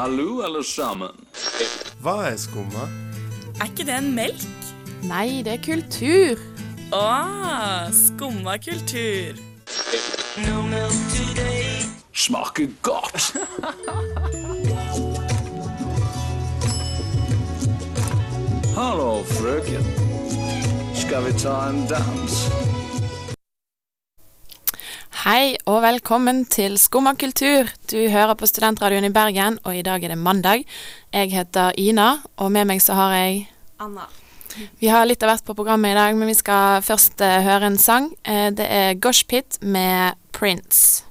Hallo, alle sammen. Hva er skumma? Er ikke det en melk? Nei, det er kultur. Å, skumma kultur. Smaker godt. Hallo, frøken. Skal vi ta en dans? Hei og velkommen til Skumma kultur. Du hører på Studentradioen i Bergen, og i dag er det mandag. Jeg heter Ina, og med meg så har jeg Anna. Vi har litt av hvert på programmet i dag, men vi skal først eh, høre en sang. Eh, det er Gosh Pit med Prince.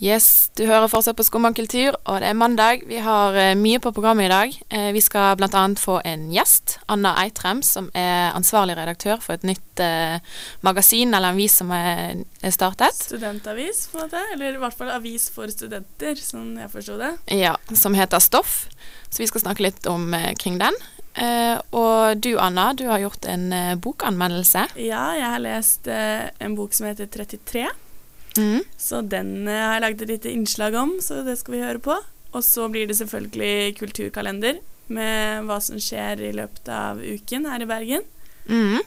Yes, du hører fortsatt på Skumma kultur, og det er mandag. Vi har eh, mye på programmet i dag. Eh, vi skal bl.a. få en gjest, Anna Eitrem, som er ansvarlig redaktør for et nytt eh, magasin eller avis som er, er startet. Studentavis, på en måte. Eller i hvert fall avis for studenter, som jeg forsto det. Ja, som heter Stoff. Så vi skal snakke litt om eh, kring den. Uh, og du Anna, du har gjort en uh, bokanmeldelse. Ja, jeg har lest uh, en bok som heter 33. Mm. Så den eh, har jeg laget et lite innslag om, så det skal vi høre på. Og så blir det selvfølgelig kulturkalender med hva som skjer i løpet av uken her i Bergen. Mm.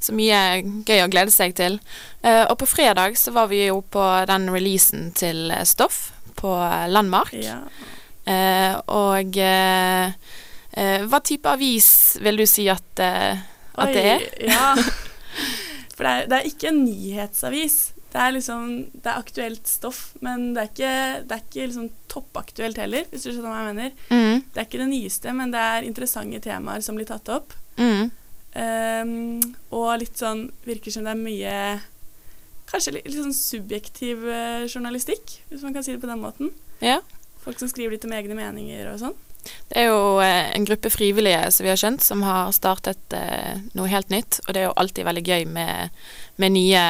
Så mye gøy å glede seg til. Eh, og på fredag så var vi jo på den releasen til Stoff på Landmark. Ja. Eh, og hva type avis vil du si at, at Oi, det er? Ja. For det er, det er ikke en nyhetsavis. Det er liksom Det er aktuelt stoff, men det er ikke, det er ikke liksom toppaktuelt heller, hvis du skjønner hva jeg mener. Mm. Det er ikke det nyeste, men det er interessante temaer som blir tatt opp. Mm. Um, og litt sånn Virker som det er mye Kanskje litt, litt sånn subjektiv eh, journalistikk, hvis man kan si det på den måten. Ja. Folk som skriver litt om egne meninger og sånn. Det er jo eh, en gruppe frivillige som vi har skjønt, som har startet eh, noe helt nytt. Og det er jo alltid veldig gøy med, med nye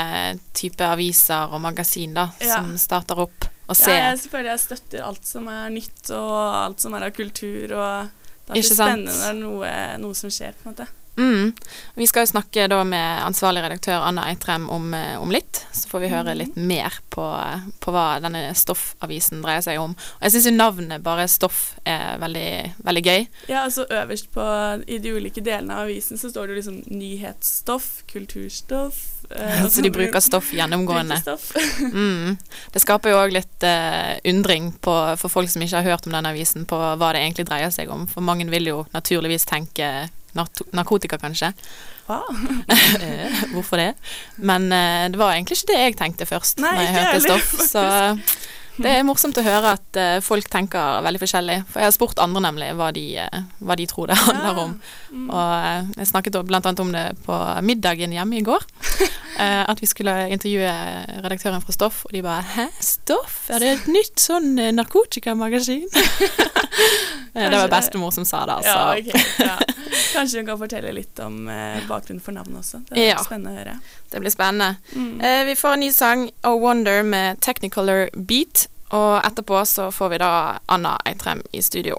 typer aviser og magasin da, Ja. som starter opp og ser. Ja, jeg selvfølgelig jeg støtter alt som er nytt, og alt som er av kultur. og Det er alltid spennende når noe, noe som skjer. på en måte. Mm. Vi skal jo snakke da med ansvarlig redaktør Anna Eitrem om, eh, om litt. Så får vi høre Mhm. litt mer på, på hva denne stoffavisen dreier seg om. Og jeg syns jo navnet bare Stoff er veldig, veldig gøy. Ja, altså Øverst på, i de ulike delene av avisen så står det jo liksom nyhetsstoff, kulturstoff eh, Så de bruker stoff gjennomgående. stoff. Mm. Det skaper jo òg litt eh, undring på, for folk som ikke har hørt om denne avisen, på hva det egentlig dreier seg om. For mange vil jo naturligvis tenke narkotika, kanskje. Wow. Hvorfor det? Men eh, det var egentlig ikke det jeg tenkte først Nei, når jeg hørte stoff. Så det er morsomt å høre at uh, folk tenker veldig forskjellig. For jeg har spurt andre nemlig hva de, uh, hva de tror det handler om. Mm. Og uh, jeg snakket bl.a. om det på middagen hjemme i går. at vi skulle intervjue redaktøren fra Stoff, og de bare 'hæ, Stoff? Er det et nytt sånn narkotikamagasin?' Det var bestemor som sa det, altså. Ja, okay. Ja. Kanskje hun kan fortelle litt om bakgrunnen for navnet også. Det er Ja. spennende å høre. Det blir spennende. Mm. Vi får en ny sang, Oh Wonder, med Technicolor Beat. Og etterpå så får vi da Anna Eitrem i studio.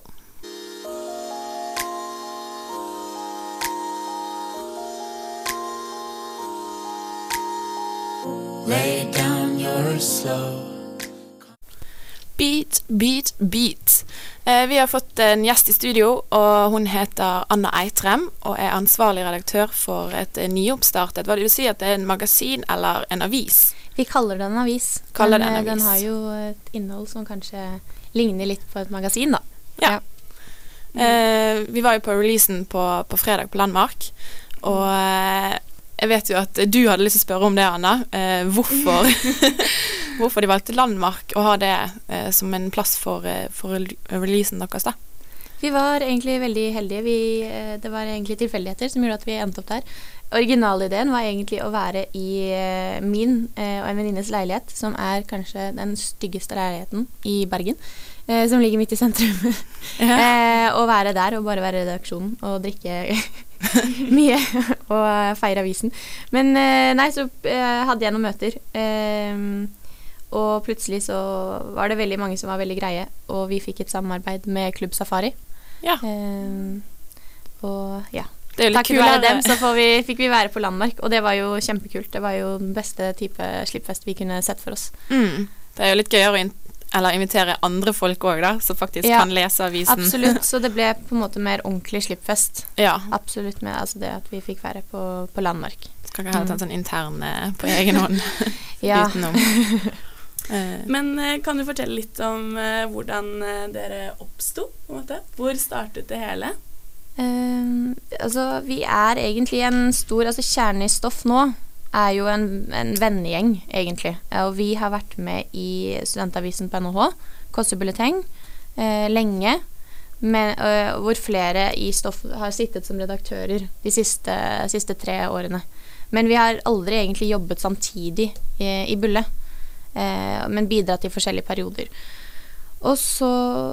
Lay down your slow. Beat, beat, beat. Eh, vi har fått en gjest i studio, og hun heter Anna Eitrem og er ansvarlig redaktør for et eh, nyoppstartet Hva vil du si at det er en magasin eller en avis? Vi kaller det en avis. Kaller men eh, den har jo et innhold som kanskje ligner litt på et magasin, da. Ja. Eh, vi var jo på releasen på, på fredag på Landmark, og eh, jeg vet jo at du hadde lyst til å spørre om det, Anna. Eh, hvorfor, hvorfor de valgte Landmark å ha det eh, som en plass for, eh, for releasen deres, da? Vi var egentlig veldig heldige. Vi, det var egentlig tilfeldigheter som gjorde at vi endte opp der. Originalideen var egentlig å være i eh, min eh, og en venninnes leilighet, som er kanskje den styggeste leiligheten i Bergen. eh, Som ligger midt i sentrum. Å og være der og bare være i redaksjonen og drikke mye og feire avisen. Men nei, så hadde jeg noen møter. Og plutselig så var det veldig mange som var veldig greie, og vi fikk et samarbeid med Klubb Safari. Ja. Og ja. Det er litt Takket være dem så får vi, fikk vi være på Landmark, og det var jo kjempekult. Det var jo den beste type slippfest vi kunne sett for oss. Mm. Det er jo litt gøyere å in eller invitere andre folk òg, da, som faktisk Ja, kan lese avisen. Absolutt. Så det ble på en måte mer ordentlig slippfest. ja. Absolutt med altså det at vi fikk være på, på Landmark. Skal ikke ha en sånn intern eh, på egen hånd Ja. utenom. Eh, Men eh, kan du fortelle litt om hvordan dere oppsto? på en måte? Hvor startet det hele? Ehm, altså, vi er egentlig en stor Altså, kjernen i stoff nå er jo en, en vennegjeng, egentlig. Og vi har vært med i studentavisen på NHH, Kåsse Bulleteng, uh, lenge. Med, uh, hvor flere i stoff har sittet som redaktører de siste, siste tre årene. Men vi har aldri egentlig jobbet samtidig i, i Bulle, Uh, men bidratt i forskjellige perioder. Og så,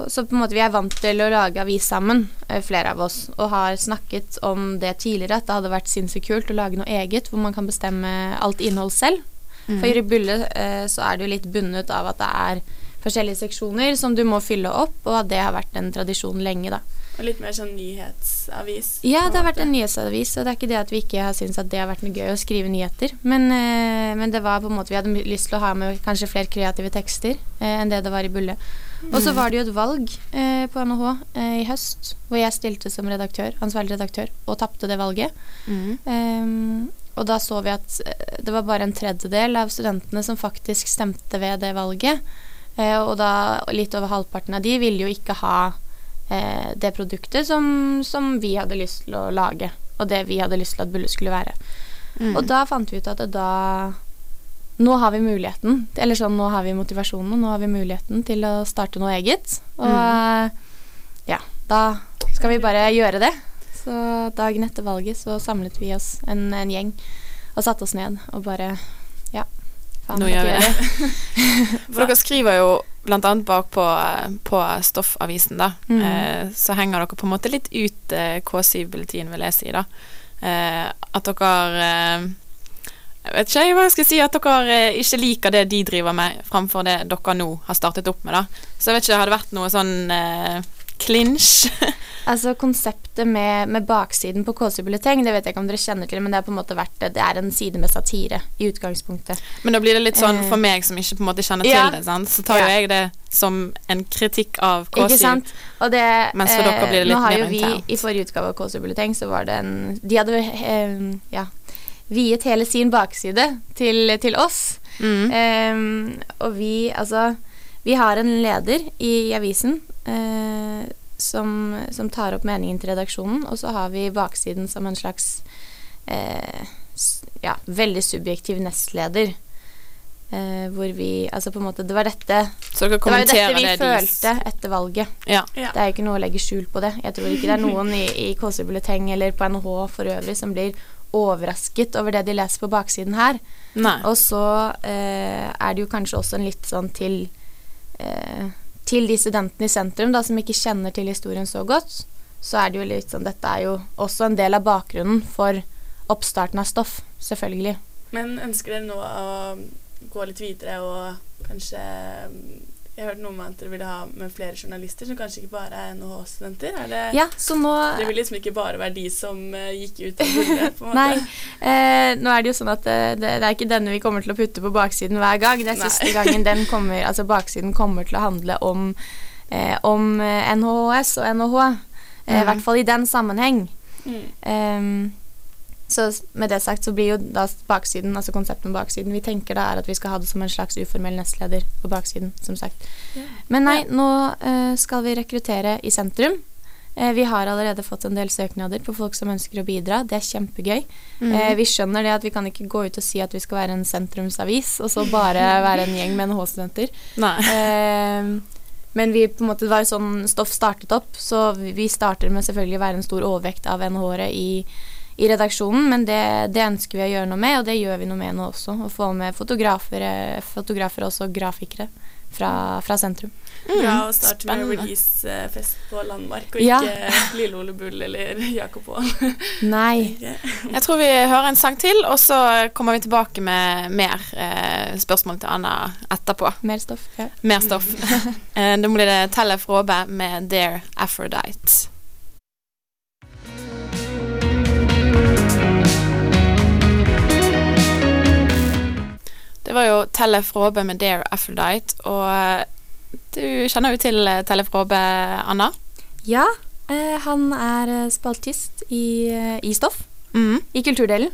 så på en måte vi er vant til å lage avis sammen, eh, flere av oss, og har snakket om det tidligere, at det hadde vært sinnssykt kult å lage noe eget, hvor man kan bestemme alt innhold selv. For i Bulle eh, så er det jo litt bundet av at det er forskjellige seksjoner som du må fylle opp, og at det har vært en tradisjon lenge, da. Og litt mer sånn nyhetsavis? Ja, det har vært en nyhetsavis, og det er ikke det at vi ikke har syntes at det har vært noe gøy å skrive nyheter, men, eh, men det var på en måte Vi hadde lyst til å ha med kanskje flere kreative tekster eh, enn det det var i Bulle. Og så var det jo et valg eh, på NHH eh, i høst, hvor jeg stilte som redaktør, ansvarlig redaktør, og tapte det valget. mm. Ehm, og da så vi at eh, det var bare en tredjedel av studentene som faktisk stemte ved det valget. Eh, og da litt over halvparten av de ville jo ikke ha eh, det produktet som, som vi hadde lyst til å lage, og det vi hadde lyst til at Bulle skulle være. Mm. Og da fant vi ut at da Nå har vi muligheten, eller sånn nå har vi motivasjonen, og nå har vi muligheten til å starte noe eget. Og Mm. ja, da skal vi bare gjøre det. Så dagen etter valget så samlet vi oss en, en gjeng og satte oss ned og bare Ja, faen, Nå gjør vi det. For dere skriver jo blant annet bak på, på Stoffavisen, da. Mm. Eh, så henger dere på en måte litt ut eh, K7-bulletin, vil jeg si, da. Eh, at dere Jeg vet ikke hva jeg skal si, at dere eh, ikke liker det de driver med, framfor det dere nå har startet opp med, da. Så jeg vet ikke, har det vært noe sånn eh, clinch? Altså konseptet med, med baksiden på KC-bulleteng, det vet jeg ikke om dere kjenner til, men det er på en måte vært Det er en side med satire i utgangspunktet. Men da blir det litt sånn Eh. for meg som ikke på en måte kjenner Ja. til det, sant? så tar jo Ja. jeg det som en kritikk av K7. Ikke sant? Og det, Mens for dere blir det litt nå har mer jo vi, internt. I forrige utgave av KC-bulleteng så var det en De hadde eh, ja, viet hele sin bakside til, til oss. Mm. Ehm, og vi, altså Vi har en leder i, i avisen eh, som, som tar opp meningen til redaksjonen, og så har vi baksiden som en slags eh, ja, veldig subjektiv nestleder. Uh, hvor vi Altså, på en måte Det var dette Så dere Det var jo dette vi det, de følte etter valget. Ja. Ja. Det er jo ikke noe å legge skjul på det. Jeg tror ikke det er noen i, i KC Bulleteng eller på NH for øvrig som blir overrasket over det de leser på baksiden her. Nei. Og så eh, er det jo kanskje også en litt sånn til eh, Til de studentene i sentrum da, som ikke kjenner til historien så godt, så er det jo litt sånn Dette er jo også en del av bakgrunnen for oppstarten av stoff, selvfølgelig. Men ønsker dere nå å gå litt videre og kanskje Jeg har hørt noe om at dere ville ha med flere journalister som kanskje ikke bare er NHH-studenter. Er det Ja, så nå Det vil liksom ikke bare være de som uh, gikk ut av bordet, på en måte? Nei. Eh, nå er det jo sånn at eh, det, det er ikke denne vi kommer til å putte på baksiden hver gang. Det er Nei. siste gangen den kommer Altså baksiden kommer til å handle om, eh, om eh, NHHS og NHH. Eh, I Mhm. hvert fall i den sammenheng. Mm. Ehm, så med det sagt så blir jo da baksiden, altså konseptet med baksiden Vi tenker da er at vi skal ha det som en slags uformell nestleder på baksiden, som sagt. Ja. Men nei, nå uh, skal vi rekruttere i sentrum. Uh, vi har allerede fått en del søknader på folk som ønsker å bidra. Det er kjempegøy. Mm. Uh, vi skjønner det at vi kan ikke gå ut og si at vi skal være en sentrumsavis, og så bare være en gjeng med NH-studenter. Nei. Men vi på en måte, det var jo sånn stoff startet opp, så vi vi starter med selvfølgelig å være en stor overvekt av NH-ere i, i redaksjonen, men det, det ønsker vi å gjøre noe med, og det gjør vi noe med nå også. Å få med fotografer, fotografer og også grafikere fra, fra sentrum. Bra å starte med releasefest på Landmark, og Ja. ikke Lille Ole Bull eller Jakob Aall. Nei. Jeg tror vi hører en sang til, og så kommer vi tilbake med mer eh, spørsmål til Anna etterpå. Mer stoff. Ja. Mer stoff. eh, da blir det Tellef Råbe med Dear Aphrodite. Det var jo Tellef Råbe med 'Dare Aphrodite', og eh, du kjenner jo til eh, Tellef Råbe, Anna? Ja, eh, han er spaltist i, i stoff, Mm. i kulturdelen.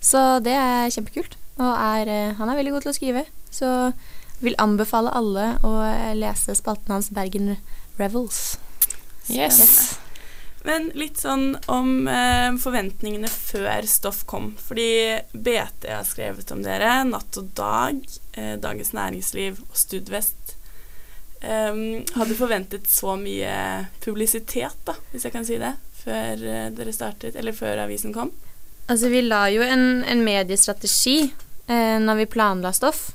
Så det er kjempekult. Og er, han er veldig god til å skrive. Så vil anbefale alle å lese spalten hans Bergen Revels. Yes. Men litt sånn om eh, forventningene før stoff kom. Fordi BT har skrevet om dere, Natt og Dag, eh, Dagens Næringsliv og Studvest. Um, hadde forventet så mye publisitet, da, hvis jeg kan si det, før eh, dere startet, eller før avisen kom. Altså, vi la jo en, en mediestrategi eh, når vi planla stoff.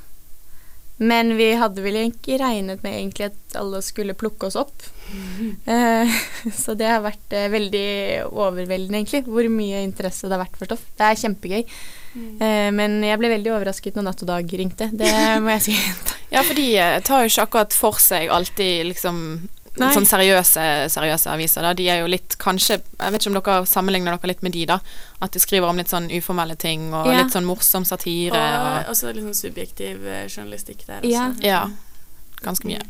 Men vi hadde vel ikke regnet med egentlig at alle skulle plukke oss opp. Eh, så det har vært uh, veldig overveldende, egentlig, hvor mye interesse det har vært for stoff. Det er kjempegøy. Eh, men jeg ble veldig overrasket når Natt og Dag ringte. Det må jeg si. Ja, for de tar jo ikke akkurat for seg alltid liksom. Sånn seriøse, seriøse aviser, da. De er jo litt kanskje Jeg vet ikke om dere sammenligner dere litt med de, da. At de skriver om litt sånn uformelle ting, og Ja. litt sånn morsom satire. Og Og, også litt sånn subjektiv eh, journalistikk der også. Ja. ja. Ganske mye.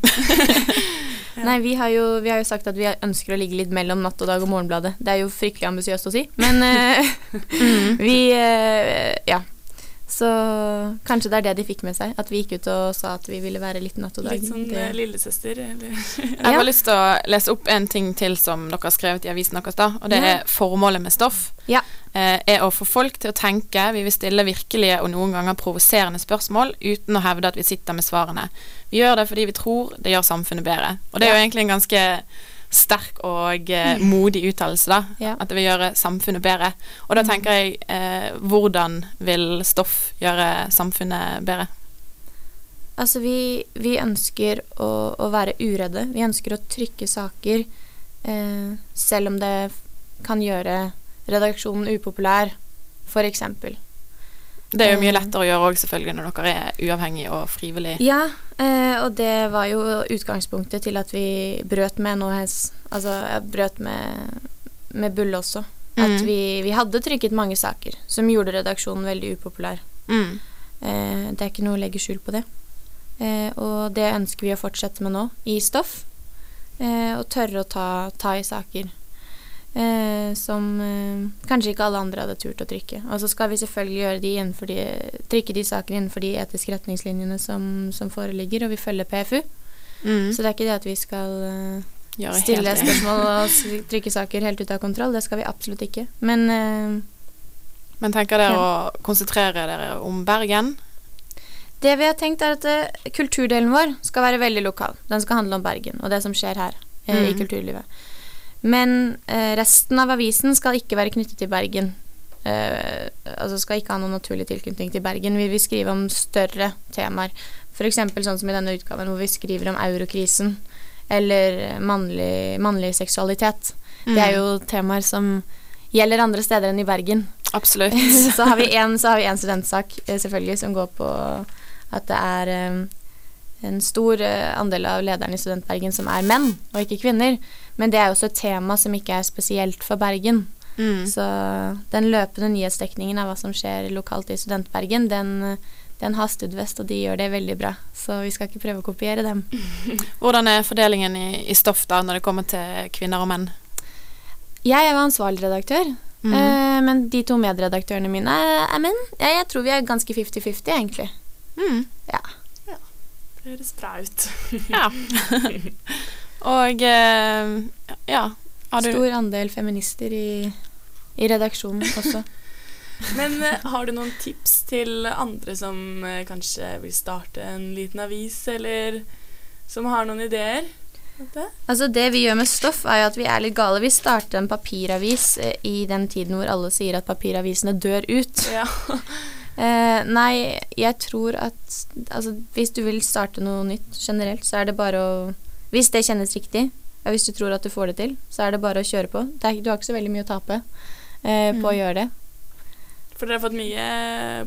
Ja. Nei, vi har, jo, vi har jo sagt at vi ønsker å ligge litt mellom Natt og Dag og Morgenbladet. Det er jo fryktelig ambisiøst å si, men eh, vi uh, Ja. Så kanskje det er det de fikk med seg. At vi gikk ut og sa at vi ville være litt Natt og Dag. Litt sånn Det- eh, lillesøster, eller Jeg har Ja. lyst til å lese opp en ting til som dere har skrevet i avisen deres, da. Og det Ja. er formålet med stoff. Ja. Eh, er å få folk til å tenke. Vi vil stille virkelige og noen ganger provoserende spørsmål uten å hevde at vi sitter med svarene. Vi gjør det fordi vi tror det gjør samfunnet bedre. Og det er jo egentlig en ganske sterk og eh, modig uttalelse, da. Ja. At det vil gjøre samfunnet bedre. Og da tenker jeg, eh, hvordan vil stoff gjøre samfunnet bedre? Altså, vi, vi ønsker å, å være uredde. Vi ønsker å trykke saker eh, selv om det kan gjøre redaksjonen upopulær, eksempel. Det er jo mye Eh. lettere å gjøre òg, selvfølgelig, når dere er uavhengige og frivillige. Ja, eh, og det var jo utgangspunktet til at vi brøt med NHS Altså, brøt med, med Bulle også. At Mm. vi, vi hadde trykket mange saker som gjorde redaksjonen veldig upopulær. Mm. Eh, det er ikke noe å legge skjul på det. Eh, og det ønsker vi å fortsette med nå, i stoff. Eh, og tørre å ta, ta i saker eh, som eh, kanskje ikke alle andre hadde turt å trykke. Og så skal vi selvfølgelig de de, trykke de sakene innenfor de etiske retningslinjene som, som foreligger, og vi følger PFU. Mm. Så det er ikke det at vi skal eh, stille spørsmål og trykke saker helt ut av kontroll. Det skal vi absolutt ikke. Men eh, Men tenker dere å konsentrere dere om Bergen? Det vi har tenkt er at eh, kulturdelen vår skal være veldig lokal. Den skal handle om Bergen og det som skjer her mm. i kulturlivet. Men eh, resten av avisen skal ikke være knyttet til Bergen. Eh, altså skal ikke ha noen naturlig tilknytning til Bergen. Vi vil skrive om større temaer. F.eks. sånn som i denne utgaven hvor vi skriver om eurokrisen. Eller mannlig, mannlig seksualitet. Det er jo temaer som gjelder andre steder enn i Bergen. Absolutt. så har vi en studentsak eh, selvfølgelig som går på at det er en stor andel av lederne i Studentbergen som er menn, og ikke kvinner. Men det er jo også et tema som ikke er spesielt for Bergen. Mm. Så den løpende nyhetsdekningen av hva som skjer lokalt i Studentbergen, den, den har Studvest, og de gjør det veldig bra. Så vi skal ikke prøve å kopiere dem. Hvordan er fordelingen i, i stoff da, når det kommer til kvinner og menn? Jeg er jo ansvarlig redaktør, Mm. eh, men de to medredaktørene mine er, menn. Jeg, jeg tror vi er ganske 50-50, egentlig. Mm. Det høres bra ut. Ja. og eh, ja har du Stor andel feminister i, i redaksjonen også. Men eh, har du noen tips til andre som eh, kanskje vil starte en liten avis, eller som har noen ideer? Altså Det vi gjør med stoff, er jo at vi er litt gale. Vi starter en papiravis eh, i den tiden hvor alle sier at papiravisene dør ut. Ja. Eh, nei, jeg tror at altså, hvis du vil starte noe nytt generelt, så er det bare å Hvis det kjennes riktig, og hvis du tror at du får det til, så er det bare å kjøre på. Det er, du har ikke så veldig mye å tape eh, på å gjøre det. For dere har fått mye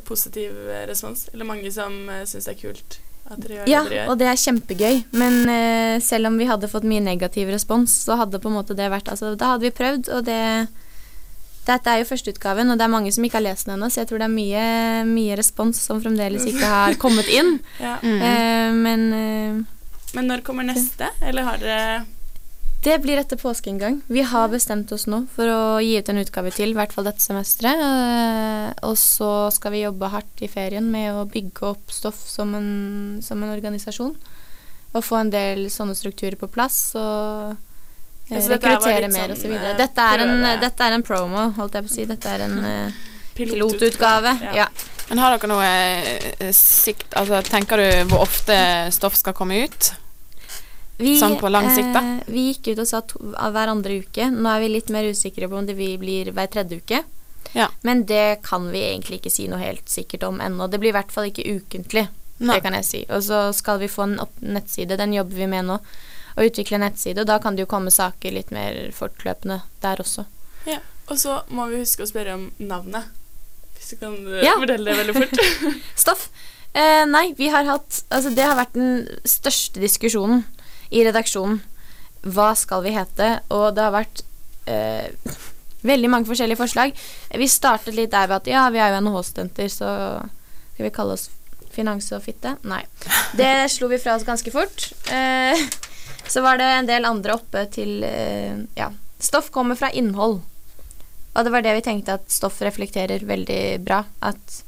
positiv eh, respons, eller mange som uh, syns det er kult at dere gjør Ja, det dere gjør. og det er kjempegøy. Men uh, selv om vi hadde fått mye negativ respons, så hadde på en måte det vært Altså, da hadde vi prøvd, og det Dette er jo førsteutgaven, og det er mange som ikke har lest den ennå, så jeg tror det er mye, mye respons som fremdeles ikke har kommet inn. Ja. Mm. Eh, men eh, Men når kommer neste? Eller har dere det blir etter påske en gang. Vi har bestemt oss nå for å gi ut en utgave til, i hvert fall dette semesteret. Eh, og så skal vi jobbe hardt i ferien med å bygge opp stoff som en, som en organisasjon. Og få en del sånne strukturer på plass og eh, Ja, bare rekruttere mer sånn, osv. eh, Dette, er en- dette er en promo, holdt jeg på å si. Dette er en eh, pilotutgave? Ja. Ja. Men har dere noe eh, sikt Altså, tenker du hvor ofte stoff skal komme ut? Vi, Sånn på lang sikt, da? Eh, vi gikk ut og sa to, av hver andre uke. Nå er vi litt mer usikre på om det blir hver tredje uke. Ja. Men det kan vi egentlig ikke si noe helt sikkert om ennå. Det blir i hvert fall ikke ukentlig. Nei. Det kan jeg si. Og så skal vi få en opp nettside. Den jobber vi med nå. Å utvikle nettside. Og da kan det jo komme saker litt mer fortløpende der også. Ja. Og så må vi huske å spørre om navnet. Hvis du kan eh, Ja. fortelle det veldig fort. Stoff. Eh, nei, vi har hatt Altså, det har vært den største diskusjonen i redaksjonen. Hva skal vi hete? Og det har vært eh, veldig mange forskjellige forslag. Vi startet litt der ved at ja, vi er jo NHH-studenter, så skal vi kalle oss finans og fitte? Nei. Det slo vi fra oss ganske fort. Eh, så var det en del andre oppe til eh, Ja. Stoff kommer fra innhold. Og det var det vi tenkte at stoff reflekterer veldig bra. At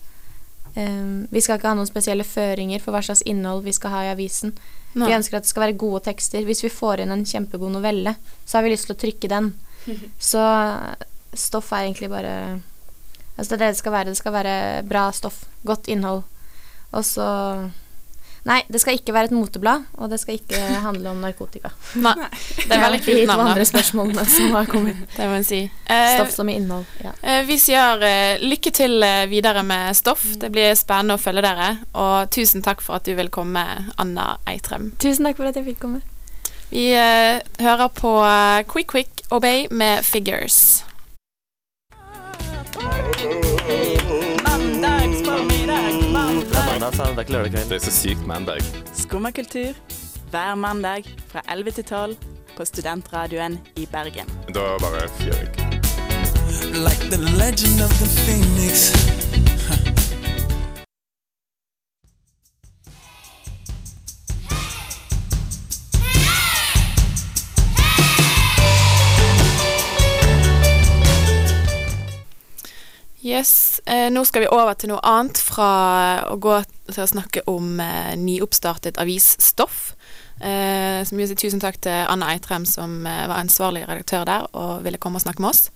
Um, vi skal ikke ha noen spesielle føringer for hva slags innhold vi skal ha i avisen. Nei. Vi ønsker at det skal være gode tekster. Hvis vi får inn en kjempegod novelle, så har vi lyst til å trykke den. Så stoff er egentlig bare Altså det er det det skal være. Det skal være bra stoff. Godt innhold. Og så Nei, det skal ikke være et moteblad, og det skal ikke handle om narkotika. Nei. Det er veldig kult navn. andre spørsmålene som har kommet. Det må jeg si. Eh, Stoff som i innhold. Ja. eh, vi sier eh, lykke til eh, videre med stoff. Det blir spennende å følge dere. Og tusen takk for at du vil komme, Anna Eitrem. Tusen takk for at jeg fikk komme. Vi eh, hører på eh, Quick Quick Obey med Figures. Det er så sykt mandag. Skummakultur hver mandag fra 11 til 12 på Studentradioen i Bergen. Da bare fyrer jeg. Like the legend of the phoenix. Eh, Nå skal vi over til noe annet fra å gå til å snakke om eh, nyoppstartet avisstoff. Eh, så mye tusen takk til Anna Eitrem, som eh, var ansvarlig redaktør der og ville komme og snakke med oss.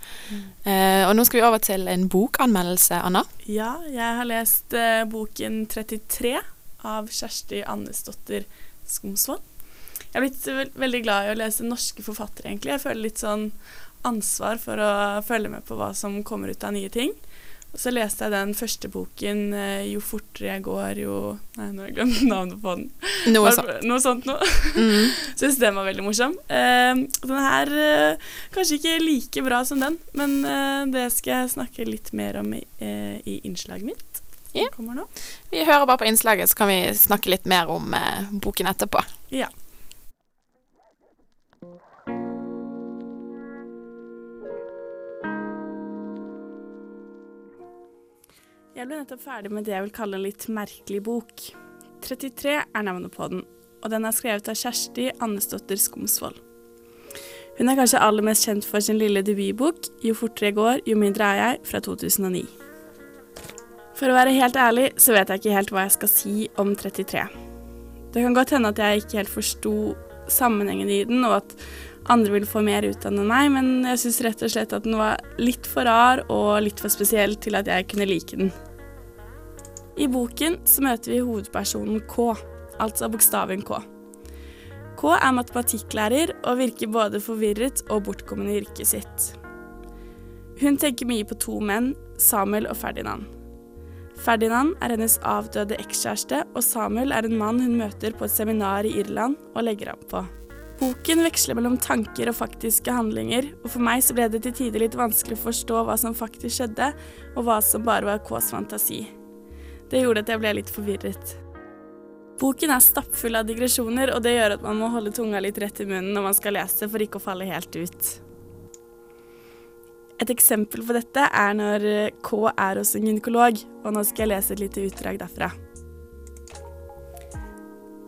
Eh, og nå skal vi over til en bokanmeldelse, Anna. Ja, jeg har lest eh, boken 33 av Kjersti Annesdotter Skomsvold. Jeg er blitt ve veldig glad i å lese norske forfattere, egentlig. Jeg føler litt sånn ansvar for å følge med på hva som kommer ut av nye ting. Og så leste jeg den første boken, eh, 'Jo fortere jeg går, jo Nei, nå har jeg glemt navnet på den. Noe sånt. Noe sånt noe. Mm. Syns den var veldig morsom. Uh, den her uh, kanskje ikke like bra som den, men uh, det skal jeg snakke litt mer om i, i innslaget mitt. Ja. Vi hører bare på innslaget, så kan vi snakke litt mer om boken etterpå. Ja. Jeg ble nettopp ferdig med det jeg vil kalle en litt merkelig bok. 33 er navnet på den, og den er skrevet av Kjersti Annesdotter Skomsvold. Hun er kanskje aller mest kjent for sin lille debutbok 'Jo fortere jeg går, jo mindre er jeg' fra 2009. For å være helt ærlig så vet jeg ikke helt hva jeg skal si om 33. Det kan godt hende at jeg ikke helt forsto sammenhengen i den, og at andre vil få mer ut av den enn meg, men jeg syns rett og slett at den var litt for rar og litt for spesiell til at jeg kunne like den. I boken så møter vi hovedpersonen K, altså bokstaven K. K er matematikklærer og virker både forvirret og bortkommen i yrket sitt. Hun tenker mye på to menn, Samuel og Ferdinand. Ferdinand er hennes avdøde ekskjæreste, og Samuel er en mann hun møter på et seminar i Irland og legger an på. Boken veksler mellom tanker og faktiske handlinger, og for meg så ble det til tider litt vanskelig å forstå hva som faktisk skjedde, og hva som bare var Ks fantasi. Det gjorde at jeg ble litt forvirret. Boken er stappfull av digresjoner, og det gjør at man må holde tunga litt rett i munnen når man skal lese for ikke å falle helt ut. Et eksempel på dette er når K er hos en gynekolog, og nå skal jeg lese et lite utdrag derfra.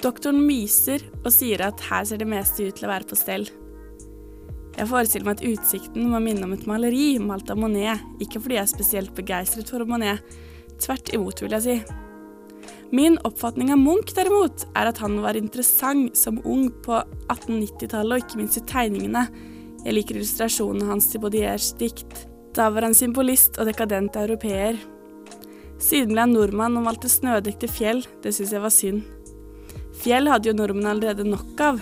Doktoren myser og sier at her ser det meste ut til å være på stell. Jeg forestiller meg at utsikten må minne om et maleri malt av Monet, ikke fordi jeg er spesielt begeistret for Monet, tvert imot, vil jeg si. Min oppfatning av Munch, derimot, er at han var interessant som ung på 1890-tallet, og ikke minst i tegningene. Jeg liker illustrasjonene hans til Baudiers dikt. Da var han symbolist og dekadent europeer. Siden ble han nordmann og malte snødekte fjell, det syns jeg var synd. Fjell hadde jo nordmenn allerede nok av.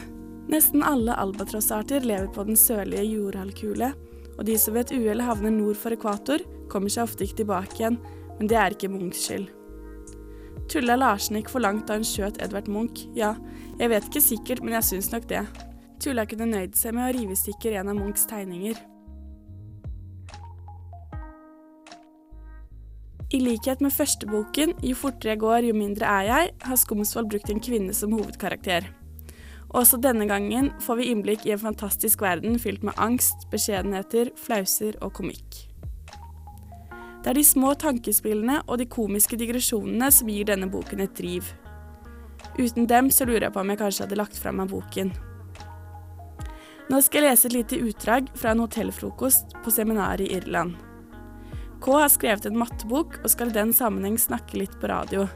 Nesten alle albatrossarter lever på den sørlige jordhalvkule, og de som ved et uhell havner nord for ekvator, kommer seg ofte ikke tilbake igjen, men det er ikke Munchs skyld. Tulla Larsen gikk for langt da hun skjøt Edvard Munch, ja, jeg vet ikke sikkert, men jeg syns nok det. Tulla kunne nøyd seg med å rive i stykker en av Munchs tegninger. I likhet med førsteboken, Jo fortere jeg går, jo mindre er jeg, har Skomsvold brukt en kvinne som hovedkarakter. Også denne gangen får vi innblikk i en fantastisk verden fylt med angst, beskjedenheter, flauser og komikk. Det er de små tankespillene og de komiske digresjonene som gir denne boken et driv. Uten dem så lurer jeg på om jeg kanskje hadde lagt fra meg boken. Nå skal jeg lese et lite utdrag fra en hotellfrokost på seminaret i Irland. K har skrevet en mattebok og skal i den sammenheng snakke litt på radio.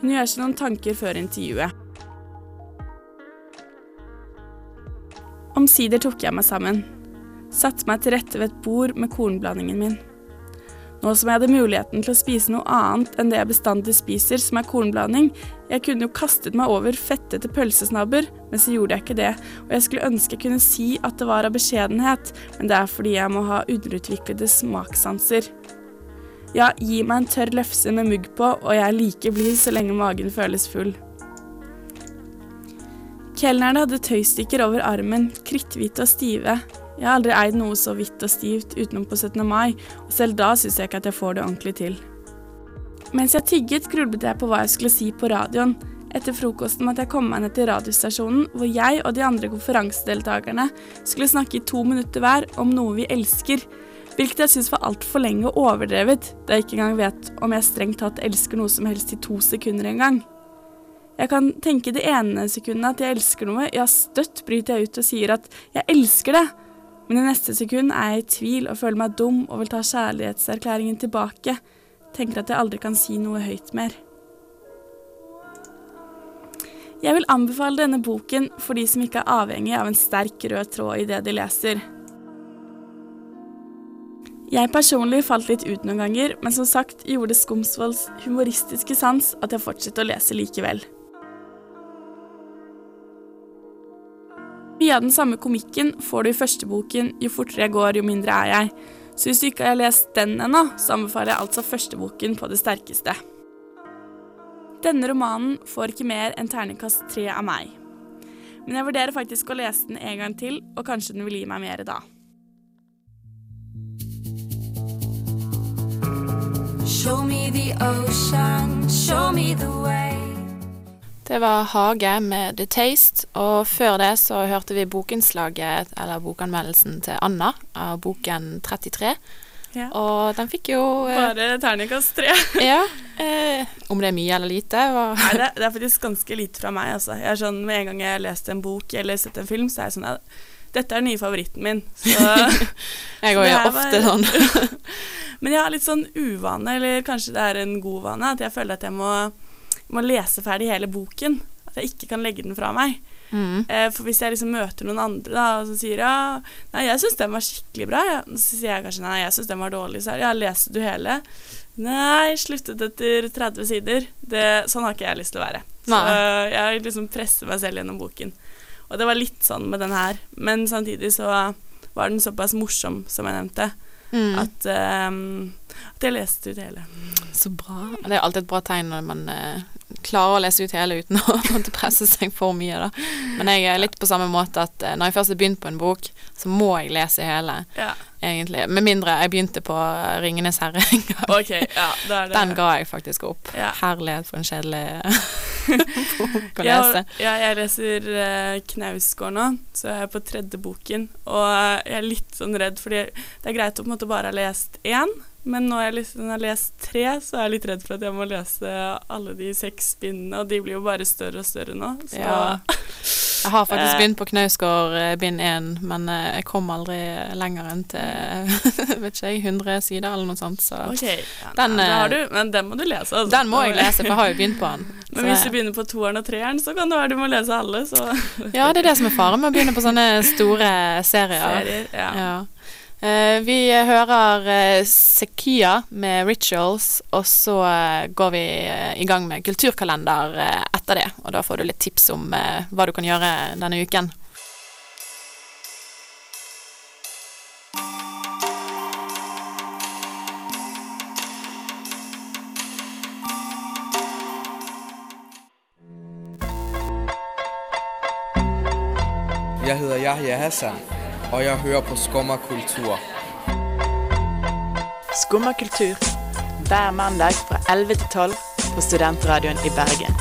Hun gjør seg noen tanker før intervjuet. Omsider tok jeg meg sammen. Satte meg til rette ved et bord med kornblandingen min. Nå som jeg hadde muligheten til å spise noe annet enn det jeg bestandig spiser, som er kornblanding, jeg kunne jo kastet meg over fettete pølsesnabber, men så gjorde jeg ikke det, og jeg skulle ønske jeg kunne si at det var av beskjedenhet, men det er fordi jeg må ha underutviklede smakssanser. Ja, gi meg en tørr lefse med mugg på, og jeg er like blid så lenge magen føles full. Kelnerne hadde tøystykker over armen, kritthvite og stive. Jeg har aldri eid noe så hvitt og stivt utenom på 17. mai, og selv da syns jeg ikke at jeg får det ordentlig til. Mens jeg tygget, grublet jeg på hva jeg skulle si på radioen. Etter frokosten måtte jeg komme meg ned til radiostasjonen, hvor jeg og de andre konferansedeltakerne skulle snakke i to minutter hver om noe vi elsker, hvilket jeg syns var altfor lenge og overdrevet, da jeg ikke engang vet om jeg strengt tatt elsker noe som helst i to sekunder engang. Jeg kan tenke det ene sekundet at jeg elsker noe, ja, støtt bryter jeg ut og sier at jeg elsker det, men i neste sekund er jeg i tvil og føler meg dum og vil ta kjærlighetserklæringen tilbake. Tenker at jeg aldri kan si noe høyt mer. Jeg vil anbefale denne boken for de som ikke er avhengig av en sterk rød tråd i det de leser. Jeg personlig falt litt ut noen ganger, men som sagt gjorde Skomsvolds humoristiske sans at jeg fortsatte å lese likevel. Mye av den samme komikken får du i første boken 'Jo fortere jeg går, jo mindre er jeg'. Så hvis du ikke har lest den ennå, så anbefaler jeg altså første boken på det sterkeste. Denne romanen får ikke mer enn terningkast tre av meg. Men jeg vurderer faktisk å lese den en gang til, og kanskje den vil gi meg mer da. Show me the ocean, show me the way. Det var Hage med The Taste, og før det så hørte vi bokinnslaget, eller bokanmeldelsen til Anna av boken 33. Ja. Og den fikk jo eh, Bare terningkast tre. Ja. Eh, om det er mye eller lite? var- Nei, det, det er faktisk ganske lite fra meg, altså. Jeg er sånn, Med en gang jeg har lest en bok eller sett en film, så er jeg sånn Dette er den nye favoritten min. Så Jeg òg jo ofte var- sånn. Men jeg har litt sånn uvane, eller kanskje det er en god vane, at jeg føler at jeg må, må lese ferdig hele boken. At jeg ikke kan legge den fra meg. Mm. Eh, for hvis jeg liksom møter noen andre da, og så sier ja, nei, jeg syns den var skikkelig bra, ja. så sier jeg kanskje nei, jeg syns den var dårlig, så ja, leste du hele? Nei, sluttet etter 30 sider. Det, sånn har ikke jeg lyst til å være. Så Nei. jeg liksom presser meg selv gjennom boken. Og det var litt sånn med den her, men samtidig så var den såpass morsom, som jeg nevnte, Mm. at, um, at jeg leste ut hele. Så bra. Det er alltid et bra tegn når man eh, klarer å lese ut hele uten å måtte presse seg for mye, da. Men jeg er litt på samme måte at eh, når jeg først har begynt på en bok, så må jeg lese hele, Ja, egentlig. Med mindre jeg begynte på eh, Ringenes herre en gang. Okay, ja, det det Den ga jeg faktisk opp. Ja. Herlighet for en kjedelig bok å lese. ja, jeg leser uh, Knausgård nå, så jeg er på tredje boken. Og eh, jeg er litt sånn redd, fordi det er greit å på en måte bare ha lest én, men når jeg liksom har lest tre, så er jeg litt redd for at jeg må lese alle de seks bindene, og de blir jo bare større og større nå. Så Ja. Jeg har faktisk Eh. begynt på Knausgård eh, bind 1, men eh, jeg kom aldri lenger enn til vet ikke jeg, 100 sider eller noe sånt. Så OK. Ja, Den, nei, har du, men den må du lese. Altså. den må jeg lese, for jeg har jo begynt på den. Men hvis du begynner på toeren og treeren, så kan det være du må lese alle. Så Ja, det er det som er faren med å begynne på sånne store serier. serier. Ja. Ja. Eh, vi hører uh, Sekia med 'Rituals', og så eh, går vi eh, i gang med kulturkalender eh, etter det. Og da får du litt tips om eh, hva du kan gjøre denne uken. Jeg heter Yahya Hassan, og jeg hører på Skummakultur. Skummakultur Hver mandag fra 11 til 12 på Studentradioen i Bergen.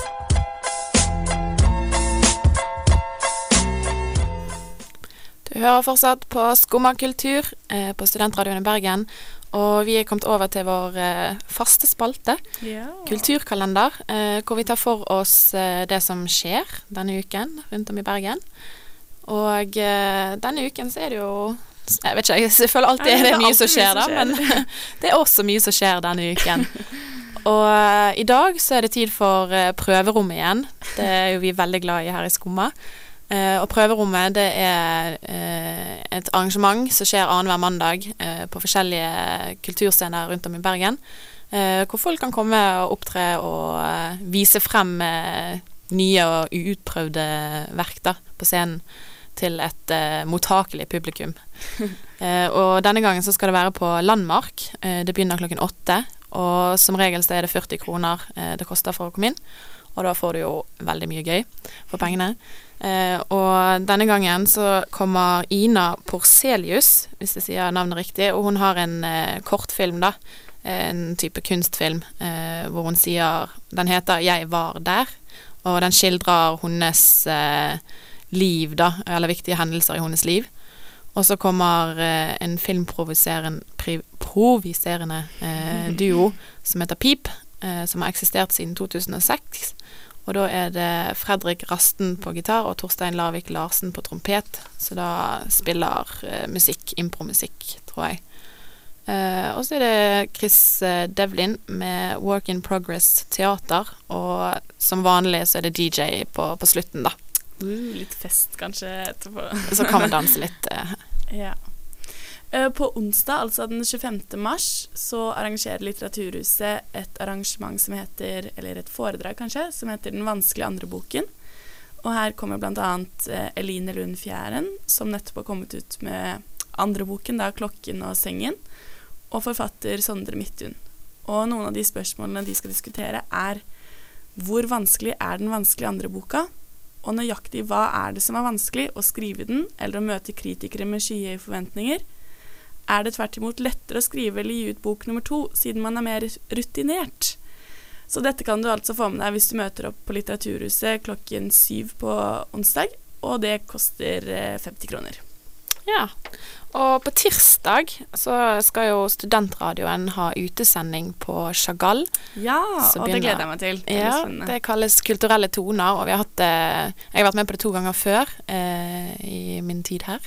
Du hører fortsatt på Skummakultur eh, på Studentradioen i Bergen. Og vi er kommet over til vår eh, faste spalte, Ja. Kulturkalender, eh, hvor vi tar for oss eh, det som skjer denne uken rundt om i Bergen. Og eh, denne uken så er det jo Jeg vet ikke, jeg, føler alltid Ja, det er mye som mye skjer da, men det er også mye som skjer denne uken. Og eh, i dag så er det tid for eh, prøverommet igjen. Det er jo vi veldig glad i her i Skumma. Eh, og prøverommet det er eh, et arrangement som skjer annenhver mandag eh, på forskjellige kulturscener rundt om i Bergen. Hvor folk kan komme og opptre og vise frem nye og uutprøvde verk da, på scenen til et eh, mottakelig publikum. Eh, og denne gangen så skal det være på Landmark. Eh, det begynner klokken åtte. Og som regel så er det 40 kroner eh, det koster for å komme inn. Og da får du jo veldig mye gøy for pengene. Eh, og denne gangen så kommer Ina Porselius, hvis jeg sier navnet riktig, og hun har en eh, kortfilm, da. En type kunstfilm hvor hun sier Den heter 'Jeg var der', og den skildrer hennes eh, liv, da, eller viktige hendelser i hennes liv. Og så kommer eh, en filmproviserende eh, duo som heter Pip, eh, som har eksistert siden 2006. Og da er det Fredrik Rasten på gitar og Torstein Larvik Larsen på trompet. Så da spiller eh, musikk, impromusikk, tror jeg. Eh, og så er det Chris eh, Devlin med Work in Progress Teater. Og som vanlig så er det DJ på, på slutten, da. Uh, litt fest kanskje etterpå. Så kan man danse litt. Eh. Ja. Eh, På onsdag, altså den 25. mars, så arrangerer Litteraturhuset et arrangement som heter, eller et foredrag kanskje, som heter Den vanskelige andre boken. Og her kommer bl.a. Eh, Eline Lund Fjæren, som nettopp har kommet ut med andre boken, da 'Klokken og sengen', og forfatter Sondre Midthun. Og noen av de spørsmålene de skal diskutere, er hvor vanskelig er den vanskelige andre boka? Og nøyaktig hva er det som er vanskelig, å skrive den eller å møte kritikere med skyhøye forventninger? Er det tvert imot lettere å skrive eller gi ut bok nummer to, siden man er mer rutinert? Så dette kan du altså få med deg hvis du møter opp på Litteraturhuset klokken syv på onsdag, og det koster eh, 50 kroner. Ja. Og på tirsdag så skal jo studentradioen ha utesending på Chagall. Ja, Så og det gleder jeg meg til. Det Ja, det kalles Kulturelle toner, og vi har hatt det Jeg har vært med på det to ganger før eh, i min tid her.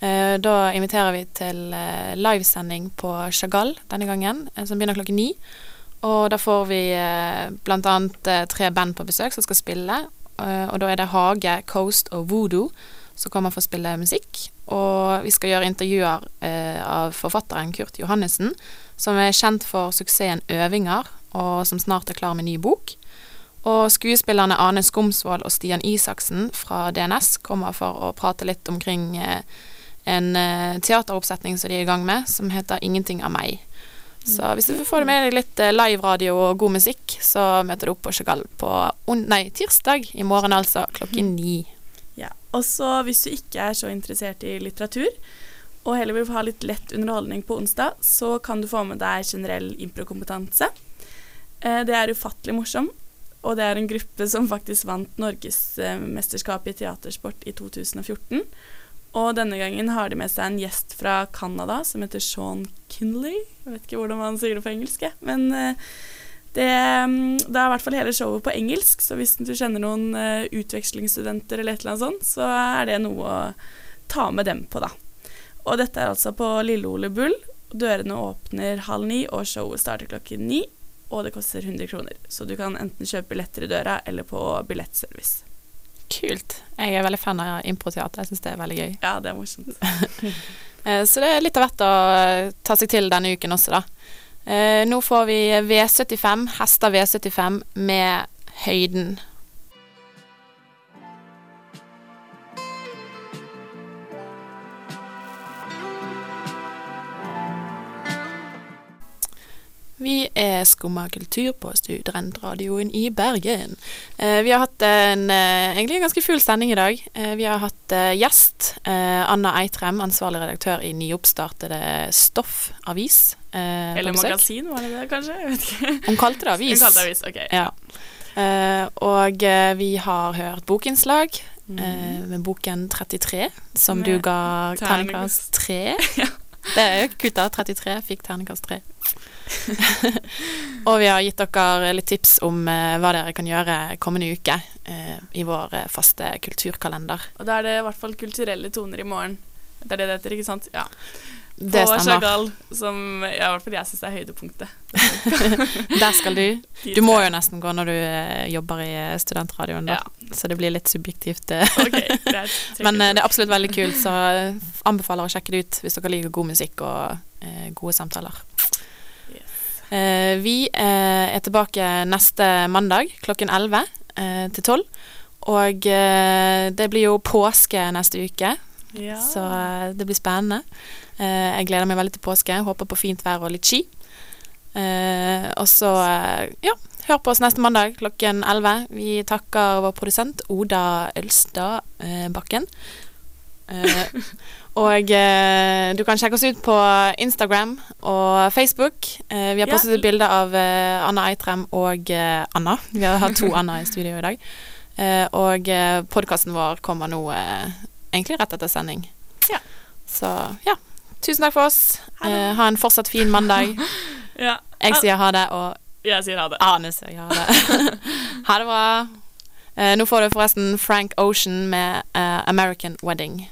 Eh, da inviterer vi til eh, livesending på Chagall denne gangen, eh, som begynner klokken ni. Og da får vi eh, annet eh, tre band på besøk som skal spille. Eh, og da er det Hage, Coast og Voodoo som kommer for å spille musikk. Og vi skal gjøre intervjuer eh, av forfatteren Kurt Johannessen, som er kjent for suksessen Øvinger, og som snart er klar med ny bok. Og skuespillerne Ane Skomsvold og Stian Isaksen fra DNS kommer for å prate litt omkring eh, en eh, teateroppsetning som de er i gang med, som heter 'Ingenting av meg'. Så hvis du får med deg litt eh, live-radio og god musikk, så møter du opp på Chagall på nei, tirsdag i morgen, altså, klokken ni. Og så hvis du ikke er så interessert i litteratur, og heller vil ha litt lett underholdning på onsdag, så kan du få med deg generell improkompetanse. Eh, det er ufattelig morsom. og det er en gruppe som faktisk vant Norgesmesterskapet i teatersport i 2014. Og denne gangen har de med seg en gjest fra Canada som heter Sean Kinley. Jeg vet ikke hvordan man sier det på engelsk, men eh, det, det er i hvert fall hele showet på engelsk, så hvis du kjenner noen eh, utvekslingsstudenter eller et eller annet sånt, så er det noe å ta med dem på, da. Og dette er altså på Lille Ole Bull. Dørene åpner halv ni, og showet starter klokken ni. Og det koster 100 kroner, så du kan enten kjøpe billetter i døra eller på billettservice. Kult. Jeg er veldig fan av improteater. Jeg syns det er veldig gøy. Ja, det er morsomt. Eh, Så det er litt av hvert å ta seg til denne uken også, da. Eh, Nå får vi V75, Hester V75 med Høyden. Vi er Skumma kultur på studentradioen i Bergen. Eh, vi har hatt en eh, egentlig en ganske full sending i dag. Eh, vi har hatt eh, gjest. eh, Anna Eitrem, ansvarlig redaktør i nyoppstartede Stoff avis. Eh, Eller magasin, var det det, kanskje? Jeg vet ikke. Hun kalte det avis. Hun kalte det avis, ok. Ja. Eh, og eh, vi har hørt bokinnslag Mm. eh, med boken 33, som Med du ga terningkast terningkast. 3. Det er jo kutta da. 33 fikk terningkast 3. og vi har gitt dere litt tips om eh, hva dere kan gjøre kommende uke eh, i vår eh, faste kulturkalender. Og da er det i hvert fall kulturelle toner i morgen. Det er det det heter, ikke sant? Ja. Det På. Chagall, som ja, i hvert fall jeg syns er høydepunktet. Der skal du. Du må jo nesten gå når du eh, jobber i eh, studentradioen, da. Så det blir litt subjektivt. okay, Ok. Men eh, det er absolutt veldig kult, så eh, anbefaler å sjekke det ut hvis dere liker god musikk og eh, gode samtaler. Eh, vi eh, er tilbake neste mandag klokken 11 eh, til 12. Og eh, det blir jo påske neste uke, Ja. så eh, det blir spennende. Eh, jeg gleder meg veldig til påske. Håper på fint vær og litt ski. Eh, og så, ja, hør på oss neste mandag klokken 11. Vi takker vår produsent Oda Ølstad Bakken. Eh, og du kan sjekke oss ut på Instagram og Facebook. Eh, vi har postet et bilde av Anna Eitrem og Anna. Vi har hatt to Anna i studio i dag. Eh, og podkasten vår kommer nå egentlig rett etter sending. Ja. Så ja. Tusen takk for oss. Eh, ha en fortsatt fin mandag. Ja. Jeg sier ha det, og Jeg sier ha det. Ane sier ha det. ha det bra. Eh, nå får du forresten Frank Ocean med eh, 'American Wedding'.